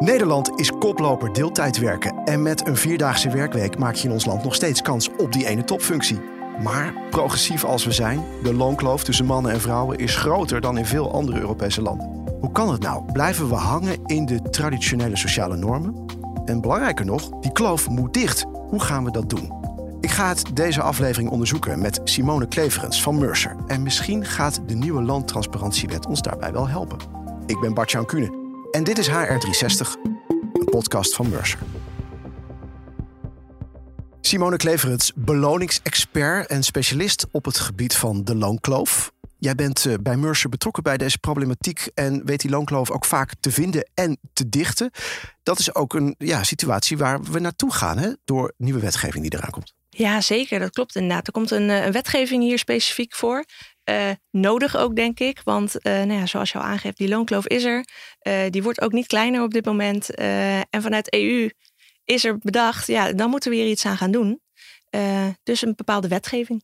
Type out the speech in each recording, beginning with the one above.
Nederland is koploper deeltijd werken. En met een vierdaagse werkweek maak je in ons land nog steeds kans op die ene topfunctie. Maar progressief als we zijn, de loonkloof tussen mannen en vrouwen is groter dan in veel andere Europese landen. Hoe kan het nou? Blijven we hangen in de traditionele sociale normen? En belangrijker nog, die kloof moet dicht. Hoe gaan we dat doen? Ik ga het deze aflevering onderzoeken met Simone Kleverens van Mercer. En misschien gaat de nieuwe loontransparantiewet ons daarbij wel helpen. Ik ben Bart-Jan Kuhne en dit is HR360, een podcast van Mercer. Simone Kleverens, beloningsexpert en specialist op het gebied van de loonkloof. Jij bent eh, bij Mercer betrokken bij deze problematiek en weet die loonkloof ook vaak te vinden en te dichten. Dat is ook een ja, situatie waar we naartoe gaan hè, door nieuwe wetgeving die eraan komt. Ja, zeker. Dat klopt inderdaad. Er komt een, eh, een wetgeving hier specifiek voor. Uh, nodig ook, denk ik. Want uh, nou ja, zoals je al aangeeft, die loonkloof is er. Uh, die wordt ook niet kleiner op dit moment. en vanuit EU is er bedacht, ja, dan moeten we hier iets aan gaan doen. dus een bepaalde wetgeving.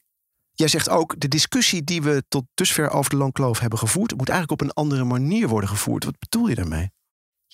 Jij zegt ook, de discussie die we tot dusver over de loonkloof hebben gevoerd, moet eigenlijk op een andere manier worden gevoerd. Wat bedoel je daarmee?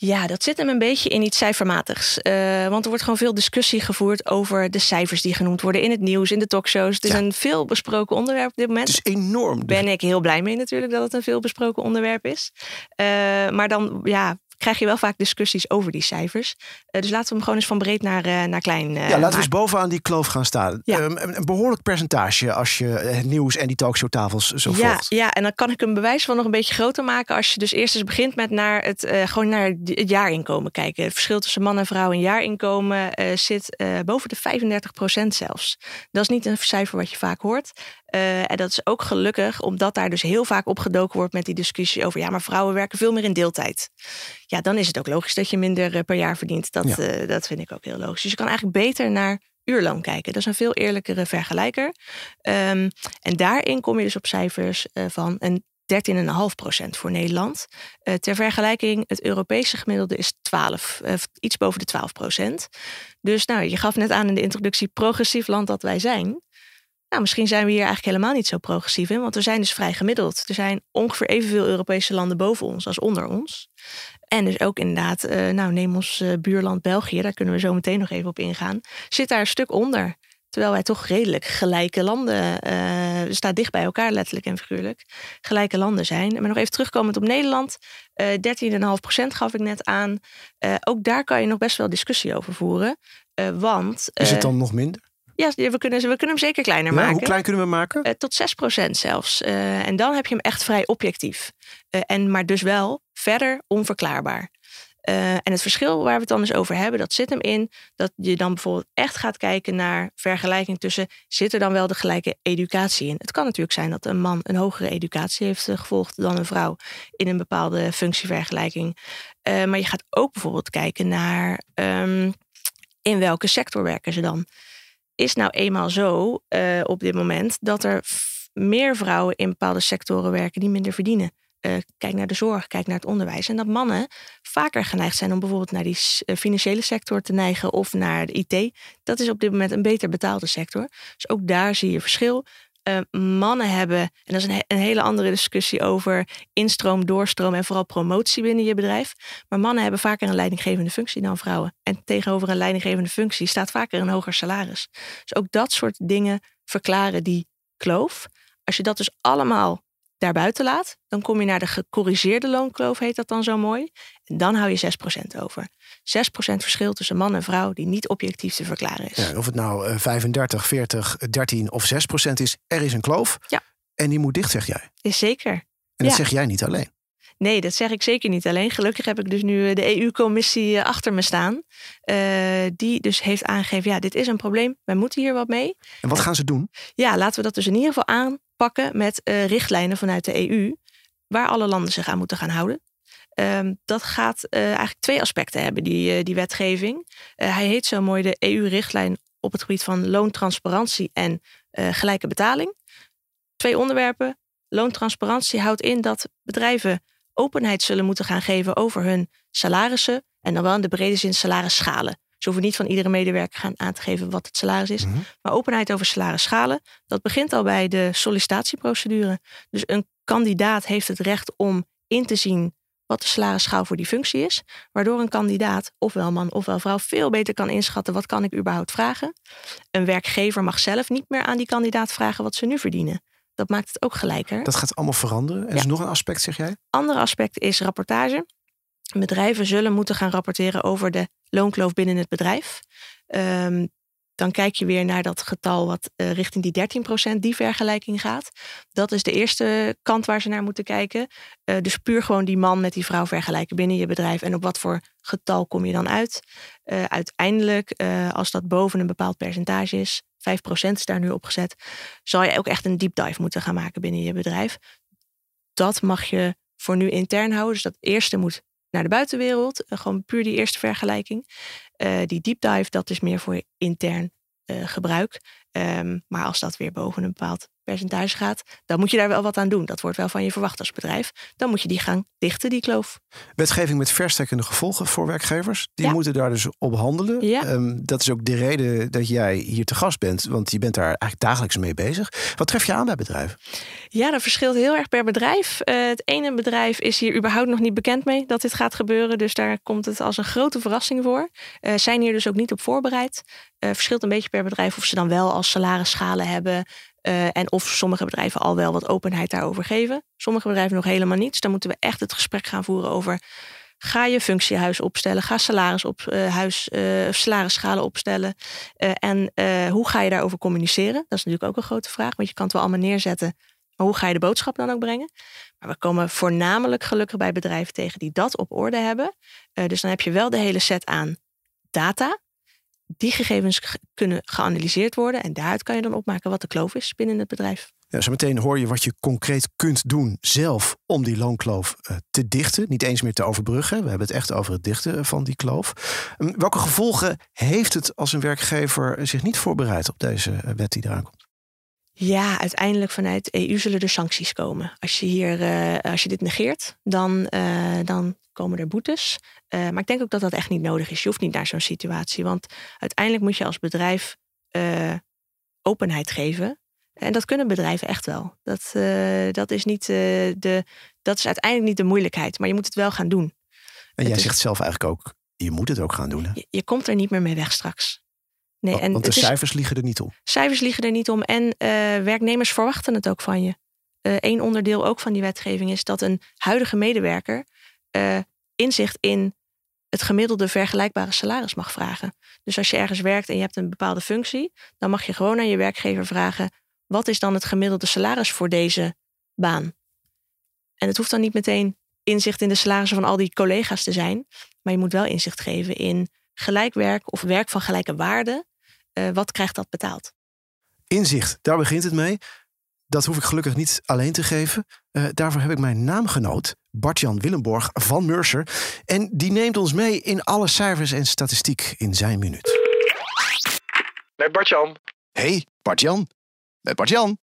Ja, dat zit hem een beetje in iets cijfermatigs. Uh, want er wordt gewoon veel discussie gevoerd over de cijfers die genoemd worden in het nieuws, in de talkshows. Het is een veel besproken onderwerp op dit moment. Het is enorm. Ben ik heel blij mee natuurlijk dat het een veel besproken onderwerp is. Uh, maar dan, ja, krijg je wel vaak discussies over die cijfers. Uh, dus laten we hem gewoon eens van breed naar, uh, naar klein. Uh, ja, laten we eens bovenaan die kloof gaan staan. Ja. Um, een behoorlijk percentage als je het nieuws en die talkshowtafels zo ja, volgt. Ja, en dan kan ik een bewijs van nog een beetje groter maken. Als je dus eerst eens begint met naar het, gewoon naar het jaarinkomen kijken. Het verschil tussen man en vrouw in jaarinkomen zit boven de 35 procent zelfs. Dat is niet een cijfer wat je vaak hoort. Uh, en dat is ook gelukkig, omdat daar dus heel vaak opgedoken wordt met die discussie over ja, maar vrouwen werken veel meer in deeltijd. Ja, dan is het ook logisch dat je minder uh, per jaar verdient. Dat, ja. uh, dat vind ik ook heel logisch. Dus je kan eigenlijk beter naar uurloon kijken. Dat is een veel eerlijkere vergelijker. Um, en daarin kom je dus op cijfers van een 13,5% voor Nederland. Uh, ter vergelijking, het Europese gemiddelde is 12, uh, iets boven de 12%. Dus nou, je gaf net aan in de introductie progressief land dat wij zijn. Nou, misschien zijn we hier eigenlijk helemaal niet zo progressief in, want we zijn dus vrij gemiddeld. Er zijn ongeveer evenveel Europese landen boven ons als onder ons. En dus ook inderdaad, uh, nou neem ons uh, buurland België, daar kunnen we zo meteen nog even op ingaan, zit daar een stuk onder. Terwijl wij toch redelijk gelijke landen, uh, staan dicht bij elkaar letterlijk en figuurlijk, gelijke landen zijn. Maar nog even terugkomend op Nederland, 13,5% gaf ik net aan. ook daar kan je nog best wel discussie over voeren. want, Is het dan nog minder? Ja, we kunnen, we kunnen hem zeker kleiner ja, maken. Hoe klein kunnen we hem maken? Uh, tot 6% zelfs. Uh, en dan heb je hem echt vrij objectief. Uh, en, maar dus wel verder onverklaarbaar. en het verschil waar we het dan eens over hebben, dat zit hem in dat je dan bijvoorbeeld echt gaat kijken naar vergelijking tussen zit er dan wel de gelijke educatie in. Het kan natuurlijk zijn dat een man een hogere educatie heeft gevolgd dan een vrouw in een bepaalde functievergelijking. maar je gaat ook bijvoorbeeld kijken naar um, in welke sector werken ze dan is nou eenmaal zo uh, op dit moment dat er meer vrouwen in bepaalde sectoren werken die minder verdienen. Uh, kijk naar de zorg, kijk naar het onderwijs. En dat mannen vaker geneigd zijn om bijvoorbeeld naar die financiële sector te neigen of naar de IT. Dat is op dit moment een beter betaalde sector. Dus ook daar zie je verschil. Uh, mannen hebben, en dat is een, een, hele andere discussie over instroom, doorstroom en vooral promotie binnen je bedrijf. Maar mannen hebben vaker een leidinggevende functie dan vrouwen. En tegenover een leidinggevende functie staat vaker een hoger salaris. Dus ook dat soort dingen verklaren die kloof. Als je dat dus allemaal daarbuiten laat, dan kom je naar de gecorrigeerde loonkloof, heet dat dan zo mooi. En dan hou je 6% over. 6% verschil tussen man en vrouw die niet objectief te verklaren is. Ja, of het nou 35, 40, 13 of 6% is, er is een kloof. Ja. En die moet dicht, zeg jij. Is zeker. En dat ja. zeg jij niet alleen. Nee, dat zeg ik zeker niet alleen. Gelukkig heb ik dus nu de EU-commissie achter me staan. Uh, die dus heeft aangegeven, ja, dit is een probleem. Wij moeten hier wat mee. En wat gaan ze doen? Ja, laten we dat dus in ieder geval aanpakken met uh, richtlijnen vanuit de EU. Waar alle landen zich aan moeten gaan houden. Um, dat gaat uh, eigenlijk twee aspecten hebben, die, die wetgeving. hij heet zo mooi de EU-richtlijn op het gebied van loontransparantie en gelijke betaling. Twee onderwerpen. Loontransparantie houdt in dat bedrijven openheid zullen moeten gaan geven over hun salarissen. En dan wel in de brede zin salarisschalen. Ze hoeven niet van iedere medewerker gaan aan te geven wat het salaris is. Mm -hmm. Maar openheid over salarisschalen, dat begint al bij de sollicitatieprocedure. Dus een kandidaat heeft het recht om in te zien wat de salarisschaal voor die functie is. Waardoor een kandidaat, ofwel man ofwel vrouw, veel beter kan inschatten wat kan ik überhaupt vragen. Een werkgever mag zelf niet meer aan die kandidaat vragen wat ze nu verdienen. Dat maakt het ook gelijker. Dat gaat allemaal veranderen. En is nog een aspect, zeg jij? Ander aspect is rapportage. Bedrijven zullen moeten gaan rapporteren over de loonkloof binnen het bedrijf. Um, dan kijk je weer naar dat getal wat uh, richting die 13% die vergelijking gaat. Dat is de eerste kant waar ze naar moeten kijken. Uh, dus puur gewoon die man met die vrouw vergelijken binnen je bedrijf. En op wat voor getal kom je dan uit? Uh, uiteindelijk, als dat boven een bepaald percentage is, 5% is daar nu opgezet, zal je ook echt een deep dive moeten gaan maken binnen je bedrijf. Dat mag je voor nu intern houden. Dus dat eerste moet naar de buitenwereld. gewoon puur die eerste vergelijking. Uh, die deep dive, dat is meer voor intern uh, gebruik. Um, maar als dat weer boven een bepaald percentage gaat, dan moet je daar wel wat aan doen. Dat wordt wel van je verwacht als bedrijf. Dan moet je die gaan dichten, die kloof. Wetgeving met verstrekkende gevolgen voor werkgevers. Die Ja. moeten daar dus op handelen. Ja. Ehm, dat is ook de reden dat jij hier te gast bent. Want je bent daar eigenlijk dagelijks mee bezig. Wat tref je aan bij bedrijven? Ja, dat verschilt heel erg per bedrijf. Eh, het ene bedrijf is hier überhaupt nog niet bekend mee dat dit gaat gebeuren. Dus daar komt het als een grote verrassing voor. Eh, zijn hier dus ook niet op voorbereid. Eh, verschilt een beetje per bedrijf of ze dan wel als salarisschalen hebben. Eh, en of sommige bedrijven al wel wat openheid daarover geven. Sommige bedrijven nog helemaal niet. Dus dan moeten we echt het gesprek gaan voeren over. Ga je functiehuis opstellen? Ga salaris op, eh, huis, eh, salarisschalen opstellen? En hoe ga je daarover communiceren? Dat is natuurlijk ook een grote vraag, want je kan het wel allemaal neerzetten. Maar hoe ga je de boodschap dan ook brengen? Maar we komen voornamelijk gelukkig bij bedrijven tegen die dat op orde hebben. Dus dan heb je wel de hele set aan data. Die gegevens ge- kunnen geanalyseerd worden. En daaruit kan je dan opmaken wat de kloof is binnen het bedrijf. Ja, zometeen hoor je wat je concreet kunt doen zelf om die loonkloof eh, te dichten. Niet eens meer te overbruggen. We hebben het echt over het dichten van die kloof. Ehm, welke gevolgen heeft het als een werkgever zich niet voorbereidt op deze eh, wet die eraan komt? Ja, uiteindelijk vanuit EU zullen er sancties komen. Als je, hier, eh, als je dit negeert, dan, eh, dan komen er boetes. Eh, maar ik denk ook dat dat echt niet nodig is. Je hoeft niet naar zo'n situatie. Want uiteindelijk moet je als bedrijf openheid geven. En dat kunnen bedrijven echt wel. Dat, dat, is niet, de, dat is uiteindelijk niet de moeilijkheid. Maar je moet het wel gaan doen. En jij zegt zelf eigenlijk ook, je moet het ook gaan doen. Hè? Je, je komt er niet meer mee weg straks. Nee, Want- en Want de is- cijfers liegen er niet om. cijfers liegen er niet om. En eh, werknemers verwachten het ook van je. Eén onderdeel ook van die wetgeving is dat een huidige medewerker eh, inzicht in het gemiddelde vergelijkbare salaris mag vragen. Dus als je ergens werkt en je hebt een bepaalde functie, dan mag je gewoon aan je werkgever vragen: wat is dan het gemiddelde salaris voor deze baan? En het hoeft dan niet meteen inzicht in de salarissen van al die collega's te zijn, maar je moet wel inzicht geven in gelijk werk of werk van gelijke waarde. Eh, wat krijgt dat betaald? Inzicht, daar begint het mee. Dat hoef ik gelukkig niet alleen te geven. Eh, daarvoor heb ik mijn naamgenoot, Bart-Jan Willemborg van Mercer. En die neemt ons mee in alle cijfers en statistiek in zijn minuut. Met Bartjan. Hey, Bart-Jan. Met Bart-Jan.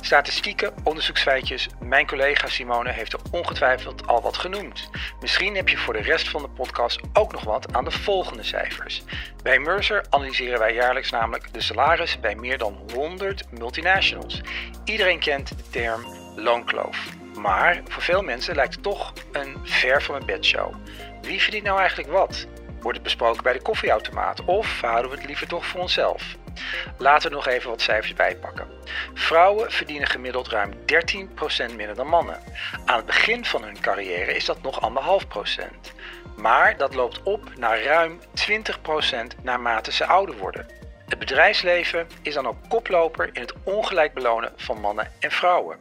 Statistieken, onderzoeksfeitjes. Mijn collega Simone heeft er ongetwijfeld al wat genoemd. Misschien heb je voor de rest van de podcast ook nog wat aan de volgende cijfers. Bij Mercer analyseren wij jaarlijks namelijk de salarissen bij meer dan 100 multinationals. Iedereen kent de term loonkloof. Maar voor veel mensen lijkt het toch een ver van mijn bedshow. Wie verdient nou eigenlijk wat? Wordt het besproken bij de koffieautomaat of houden we het liever toch voor onszelf? Laten we nog even wat cijfers bijpakken. Vrouwen verdienen gemiddeld ruim 13% minder dan mannen. Aan het begin van hun carrière is dat nog 1,5%. Maar dat loopt op naar ruim 20% naarmate ze ouder worden. Het bedrijfsleven is dan ook koploper in het ongelijk belonen van mannen en vrouwen.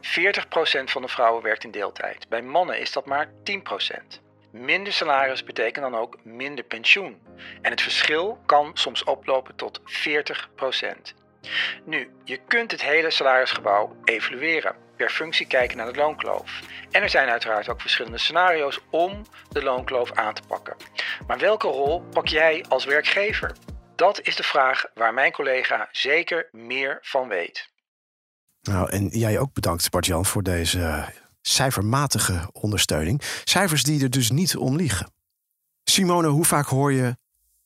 40% van de vrouwen werkt in deeltijd. Bij mannen is dat maar 10%. Minder salaris betekent dan ook minder pensioen. En het verschil kan soms oplopen tot 40%. Nu, je kunt het hele salarisgebouw evalueren. Per functie kijken naar de loonkloof. En er zijn uiteraard ook verschillende scenario's om de loonkloof aan te pakken. Maar welke rol pak jij als werkgever? Dat is de vraag waar mijn collega zeker meer van weet. Nou, en jij ook bedankt, Bart-Jan, voor deze eh, cijfermatige ondersteuning. Cijfers die er dus niet om liegen. Simone, hoe vaak hoor je...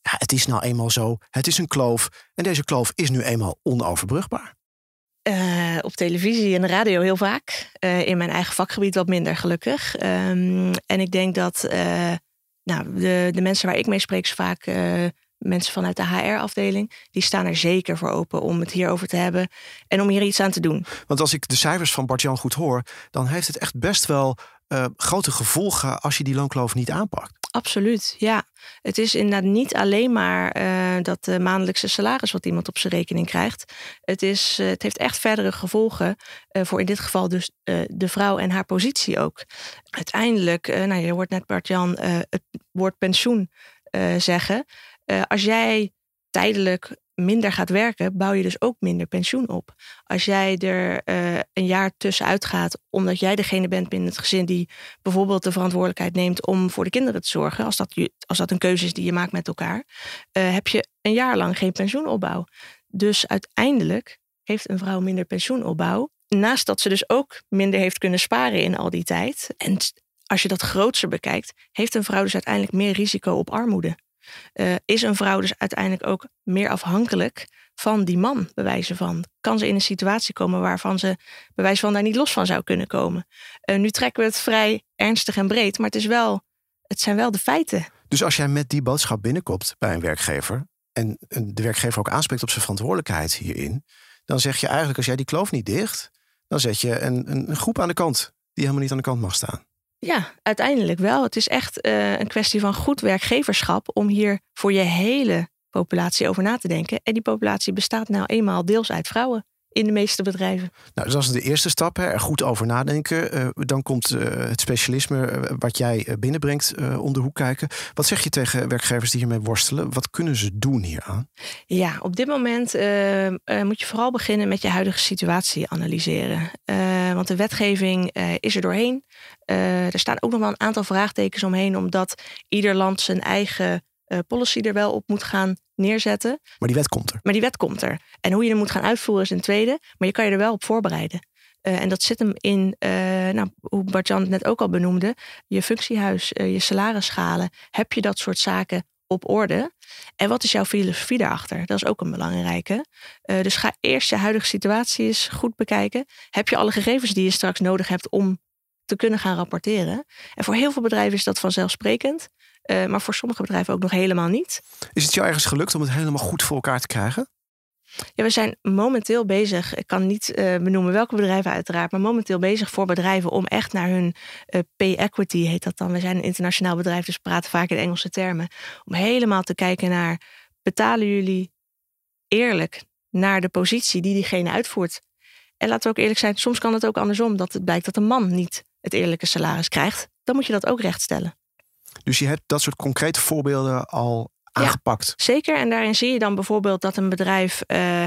Ja, het is nou eenmaal zo, het is een kloof. En deze kloof is nu eenmaal onoverbrugbaar. Uh, op televisie en radio heel vaak. Uh, in mijn eigen vakgebied wat minder gelukkig. Um, en ik denk dat uh, nou, de, de mensen waar ik mee spreek, vaak mensen vanuit de HR-afdeling, die staan er zeker voor open om het hierover te hebben en om hier iets aan te doen. Want als ik de cijfers van Bart-Jan goed hoor, dan heeft het echt best wel uh, grote gevolgen als je die loonkloof niet aanpakt. Absoluut, ja. Het is inderdaad niet alleen maar uh, dat uh, maandelijkse salaris wat iemand op zijn rekening krijgt. Het, is, het heeft echt verdere gevolgen voor in dit geval dus de vrouw en haar positie ook. Uiteindelijk, nou, je hoort net Bart-Jan het woord pensioen zeggen. Als jij tijdelijk minder gaat werken, bouw je dus ook minder pensioen op. Als jij er uh, een jaar tussenuit gaat, omdat jij degene bent binnen het gezin die bijvoorbeeld de verantwoordelijkheid neemt om voor de kinderen te zorgen, als dat, als dat een keuze is die je maakt met elkaar, uh, heb je een jaar lang geen pensioenopbouw. Dus uiteindelijk heeft een vrouw minder pensioenopbouw. Naast dat ze dus ook minder heeft kunnen sparen in al die tijd. En als je dat grootser bekijkt, heeft een vrouw dus uiteindelijk meer risico op armoede. Uh, is een vrouw dus uiteindelijk ook meer afhankelijk van die man, bij wijze van. Kan ze in een situatie komen waarvan ze bij wijze van daar niet los van zou kunnen komen. Uh, nu trekken we het vrij ernstig en breed, maar het, is wel, het zijn wel de feiten. Dus als jij met die boodschap binnenkomt bij een werkgever en de werkgever ook aanspreekt op zijn verantwoordelijkheid hierin, dan zeg je eigenlijk als jij die kloof niet dicht, dan zet je een, een groep aan de kant die helemaal niet aan de kant mag staan. Ja, uiteindelijk wel. Het is echt uh, een kwestie van goed werkgeverschap om hier voor je hele populatie over na te denken. En die populatie bestaat nou eenmaal deels uit vrouwen in de meeste bedrijven. Nou, dus dat is de eerste stap, hè, er goed over nadenken. Uh, dan komt uh, het specialisme wat jij binnenbrengt om de hoek kijken. Wat zeg je tegen werkgevers die hiermee worstelen? Wat kunnen ze doen hieraan? Ja, op dit moment moet je vooral beginnen met je huidige situatie analyseren. Want de wetgeving is er doorheen. Uh, er staan ook nog wel een aantal vraagtekens omheen, omdat ieder land zijn eigen policy er wel op moet gaan neerzetten. Maar die wet komt er. Maar die wet komt er. En hoe je er moet gaan uitvoeren is een tweede, maar je kan je er wel op voorbereiden. En dat zit hem in, nou, hoe Bart-Jan het net ook al benoemde, je functiehuis, je salarisschalen. Heb je dat soort zaken op orde? En wat is jouw filosofie daarachter? Dat is ook een belangrijke. dus ga eerst je huidige situatie eens goed bekijken. Heb je alle gegevens die je straks nodig hebt om te kunnen gaan rapporteren. En voor heel veel bedrijven is dat vanzelfsprekend. Uh, maar voor sommige bedrijven ook nog helemaal niet. Is het jou ergens gelukt om het helemaal goed voor elkaar te krijgen? Ja, we zijn momenteel bezig. Ik kan niet uh, benoemen welke bedrijven uiteraard, maar momenteel bezig voor bedrijven om echt naar hun uh, pay equity heet dat dan. We zijn een internationaal bedrijf, dus praten vaak in Engelse termen. Om helemaal te kijken naar betalen jullie eerlijk naar de positie die diegene uitvoert. En laten we ook eerlijk zijn, soms kan het ook andersom dat het blijkt dat een man niet het eerlijke salaris krijgt, dan moet je dat ook rechtstellen. Dus je hebt dat soort concrete voorbeelden al aangepakt. Ja, zeker. En daarin zie je dan bijvoorbeeld dat een bedrijf uh,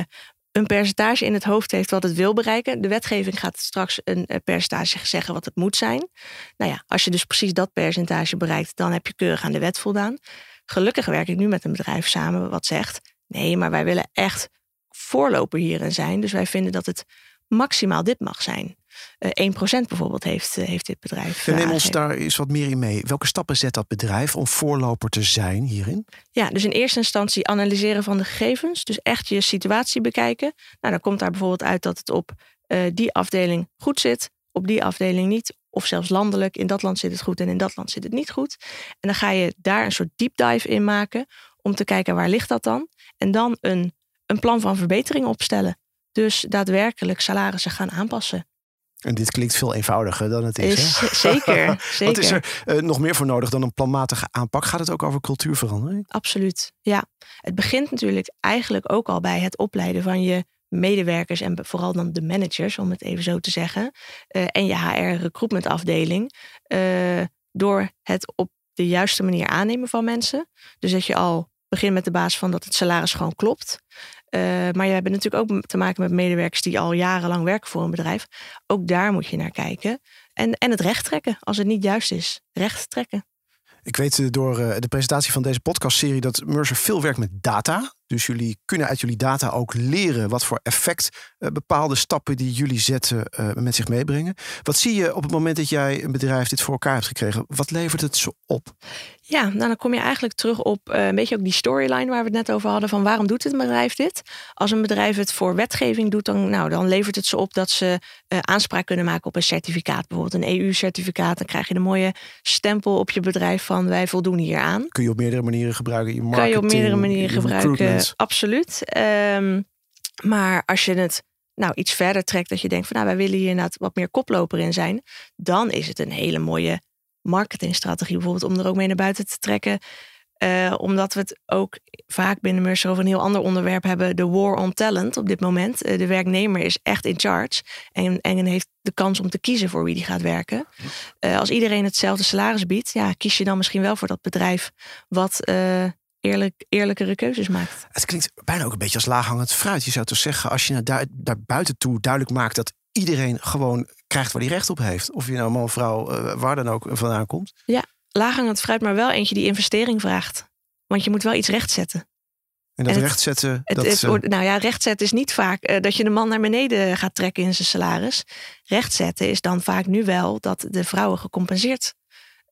een percentage in het hoofd heeft wat het wil bereiken. De wetgeving gaat straks een eh, percentage zeggen wat het moet zijn. Nou ja, als je dus precies dat percentage bereikt, dan heb je keurig aan de wet voldaan. Gelukkig werk ik nu met een bedrijf samen wat zegt: nee, maar wij willen echt voorloper hierin zijn. Dus wij vinden dat het maximaal dit mag zijn. Uh, eh, 1% bijvoorbeeld heeft, uh, heeft dit bedrijf. Uh, neem ons daar eens wat meer in mee. Welke stappen zet dat bedrijf om voorloper te zijn hierin? Ja, dus in eerste instantie analyseren van de gegevens. Dus echt je situatie bekijken. Nou, dan komt daar bijvoorbeeld uit dat het op die afdeling goed zit, op die afdeling niet. Of zelfs landelijk, in dat land zit het goed en in dat land zit het niet goed. En dan ga je daar een soort deep dive in maken om te kijken waar ligt dat dan. En dan een, een plan van verbetering opstellen. Dus daadwerkelijk salarissen gaan aanpassen. En dit klinkt veel eenvoudiger dan het is. is hè? Zeker, zeker. Wat is er uh, nog meer voor nodig dan een planmatige aanpak? Gaat het ook over cultuurverandering? Absoluut, ja. Het begint natuurlijk eigenlijk ook al bij het opleiden van je medewerkers en vooral dan de managers, om het even zo te zeggen. Uh, en je HR recruitment afdeling. Uh, door het op de juiste manier aannemen van mensen. Dus dat je al begint met de basis van dat het salaris gewoon klopt. Uh, maar je hebt natuurlijk ook te maken met medewerkers die al jarenlang werken voor een bedrijf. Ook daar moet je naar kijken. En, en het recht trekken als het niet juist is. Recht trekken. Ik weet door eh, de presentatie van deze podcastserie dat Mercer veel werkt met data. Dus jullie kunnen uit jullie data ook leren wat voor effect uh, bepaalde stappen die jullie zetten uh, met zich meebrengen. Wat zie je op het moment dat jij een bedrijf dit voor elkaar hebt gekregen? Wat levert het zo op? Ja, nou dan kom je eigenlijk terug op uh, een beetje ook die storyline waar we het net over hadden. Van waarom doet het bedrijf dit? Als een bedrijf het voor wetgeving doet, dan, nou, dan levert het ze op dat ze aanspraak kunnen maken op een certificaat. Bijvoorbeeld een EU-certificaat. Dan krijg je een mooie stempel op je bedrijf van wij voldoen hier aan. Kun je op meerdere manieren gebruiken. Je marketing, kan je op meerdere manieren gebruiken. Absoluut. Um, maar als je het nou iets verder trekt, dat je denkt van nou wij willen hier inderdaad wat meer koploper in zijn, dan is het een hele mooie marketingstrategie bijvoorbeeld om er ook mee naar buiten te trekken. Uh, omdat we het ook vaak binnen Mercer over een heel ander onderwerp hebben. De war on talent op dit moment. Uh, de werknemer is echt in charge. En, en heeft de kans om te kiezen voor wie die gaat werken. Uh, als iedereen hetzelfde salaris biedt, ja, kies je dan misschien wel voor dat bedrijf wat eerlijk, eerlijkere keuzes maakt. Het klinkt bijna ook een beetje als laaghangend fruit. Je zou toch zeggen, als je naar, daar, daar buiten toe duidelijk maakt dat iedereen gewoon krijgt waar hij recht op heeft. Of je nou man, vrouw, uh, waar dan ook vandaan komt. Ja, laaghangend fruit, maar wel eentje die investering vraagt. Want je moet wel iets rechtzetten. En dat rechtzetten. Het, dat, het, uh... nou ja, rechtzetten is niet vaak uh, dat je de man naar beneden gaat trekken in zijn salaris. Rechtzetten is dan vaak nu wel dat de vrouwen gecompenseerd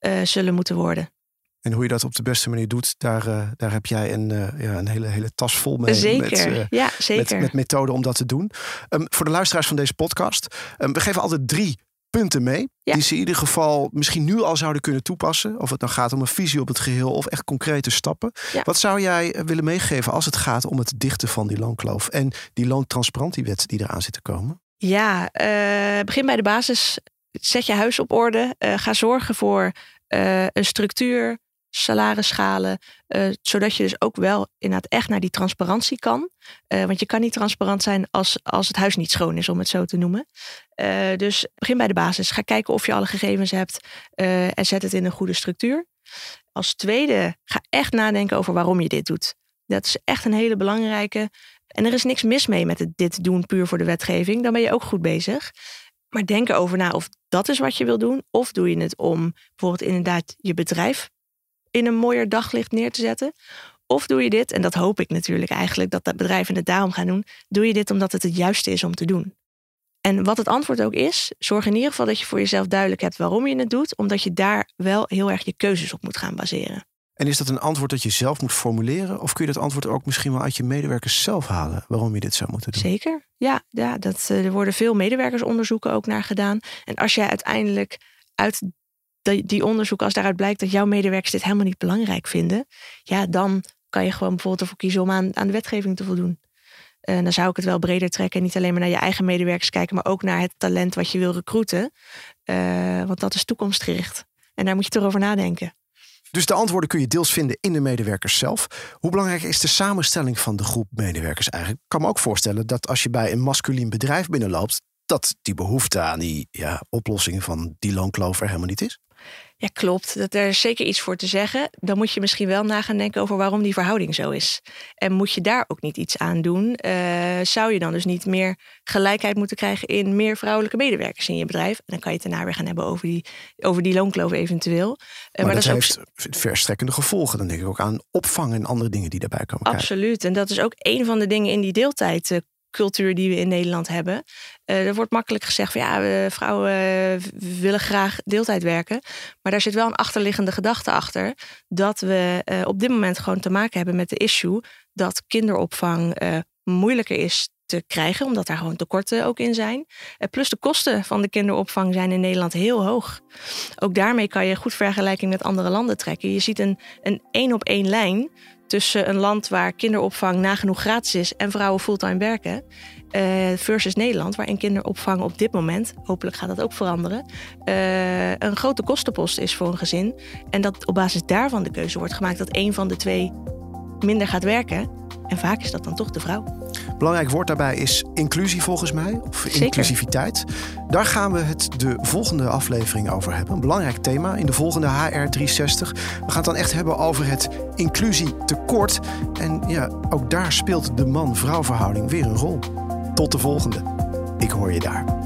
uh, zullen moeten worden. En hoe je dat op de beste manier doet, daar, uh, daar heb jij een, uh, ja, een hele, hele tas vol mee. Zeker, met, uh, ja, zeker. Met, met methoden om dat te doen. Um, voor de luisteraars van deze podcast, um, we geven altijd drie punten mee. Ja. Die ze in ieder geval misschien nu al zouden kunnen toepassen. Of het dan gaat om een visie op het geheel of echt concrete stappen. Ja. Wat zou jij willen meegeven als het gaat om het dichten van die loonkloof en die loontransparantiewet die eraan zit te komen? Ja, begin bij de basis. Zet je huis op orde. ga zorgen voor een structuur, salarisschalen. Uh, zodat je dus ook wel inderdaad echt naar die transparantie kan. Uh, want je kan niet transparant zijn als, als het huis niet schoon is, om het zo te noemen. Uh, dus begin bij de basis. Ga kijken of je alle gegevens hebt en zet het in een goede structuur. Als tweede, ga echt nadenken over waarom je dit doet. Dat is echt een hele belangrijke. En er is niks mis mee met het dit doen puur voor de wetgeving. Dan ben je ook goed bezig. Maar denk erover na of dat is wat je wil doen. Of doe je het om bijvoorbeeld inderdaad je bedrijf in een mooier daglicht neer te zetten? Of doe je dit, en dat hoop ik natuurlijk eigenlijk dat dat bedrijven het daarom gaan doen, doe je dit omdat het het juiste is om te doen? En wat het antwoord ook is, zorg in ieder geval dat je voor jezelf duidelijk hebt waarom je het doet, omdat je daar wel heel erg je keuzes op moet gaan baseren. En is dat een antwoord dat je zelf moet formuleren? Of kun je dat antwoord ook misschien wel uit je medewerkers zelf halen? Waarom je dit zou moeten doen? Zeker. Ja, ja dat, eh, er worden veel medewerkersonderzoeken ook naar gedaan. En als jij uiteindelijk uit die onderzoek, als daaruit blijkt dat jouw medewerkers dit helemaal niet belangrijk vinden, ja, dan kan je gewoon bijvoorbeeld ervoor kiezen om aan, de wetgeving te voldoen. En dan zou ik het wel breder trekken. Niet alleen maar naar je eigen medewerkers kijken, maar ook naar het talent wat je wil recruiten. Uh, want dat is toekomstgericht. En daar moet je toch over nadenken. Dus de antwoorden kun je deels vinden in de medewerkers zelf. Hoe belangrijk is de samenstelling van de groep medewerkers eigenlijk? Ik kan me ook voorstellen dat als je bij een masculien bedrijf binnenloopt, dat die behoefte aan die ja, oplossing van die loonkloof er helemaal niet is. Ja, klopt. Dat er is zeker iets voor te zeggen. Dan moet je misschien wel na gaan denken over waarom die verhouding zo is. En moet je daar ook niet iets aan doen? Uh, zou je dan dus niet meer gelijkheid moeten krijgen in meer vrouwelijke medewerkers in je bedrijf? En dan kan je het daarna weer gaan hebben over die, over die loonkloof eventueel. Uh, maar, maar, dat, dat heeft ook... verstrekkende gevolgen. Dan denk ik ook aan opvang en andere dingen die daarbij komen Absoluut. En dat is ook een van de dingen in die deeltijd uh, cultuur die we in Nederland hebben. Uh, er wordt makkelijk gezegd van ja, vrouwen uh, willen graag deeltijd werken. Maar daar zit wel een achterliggende gedachte achter. Dat we uh, op dit moment gewoon te maken hebben met de issue dat kinderopvang moeilijker is te krijgen, omdat daar gewoon tekorten ook in zijn. plus de kosten van de kinderopvang zijn in Nederland heel hoog. Ook daarmee kan je goed vergelijking met andere landen trekken. Je ziet een, een één op één lijn tussen een land waar kinderopvang nagenoeg gratis is en vrouwen fulltime werken, uh, versus Nederland, waarin kinderopvang op dit moment, hopelijk gaat dat ook veranderen, uh, een grote kostenpost is voor een gezin. En dat op basis daarvan de keuze wordt gemaakt dat een van de twee minder gaat werken. En vaak is dat dan toch de vrouw. Belangrijk woord daarbij is inclusie volgens mij, of Zeker. inclusiviteit. Daar gaan we het de volgende aflevering over hebben. Een belangrijk thema in de volgende HR360. We gaan het dan echt hebben over het inclusietekort. En ja, ook daar speelt de man-vrouw verhouding weer een rol. Tot de volgende. Ik hoor je daar.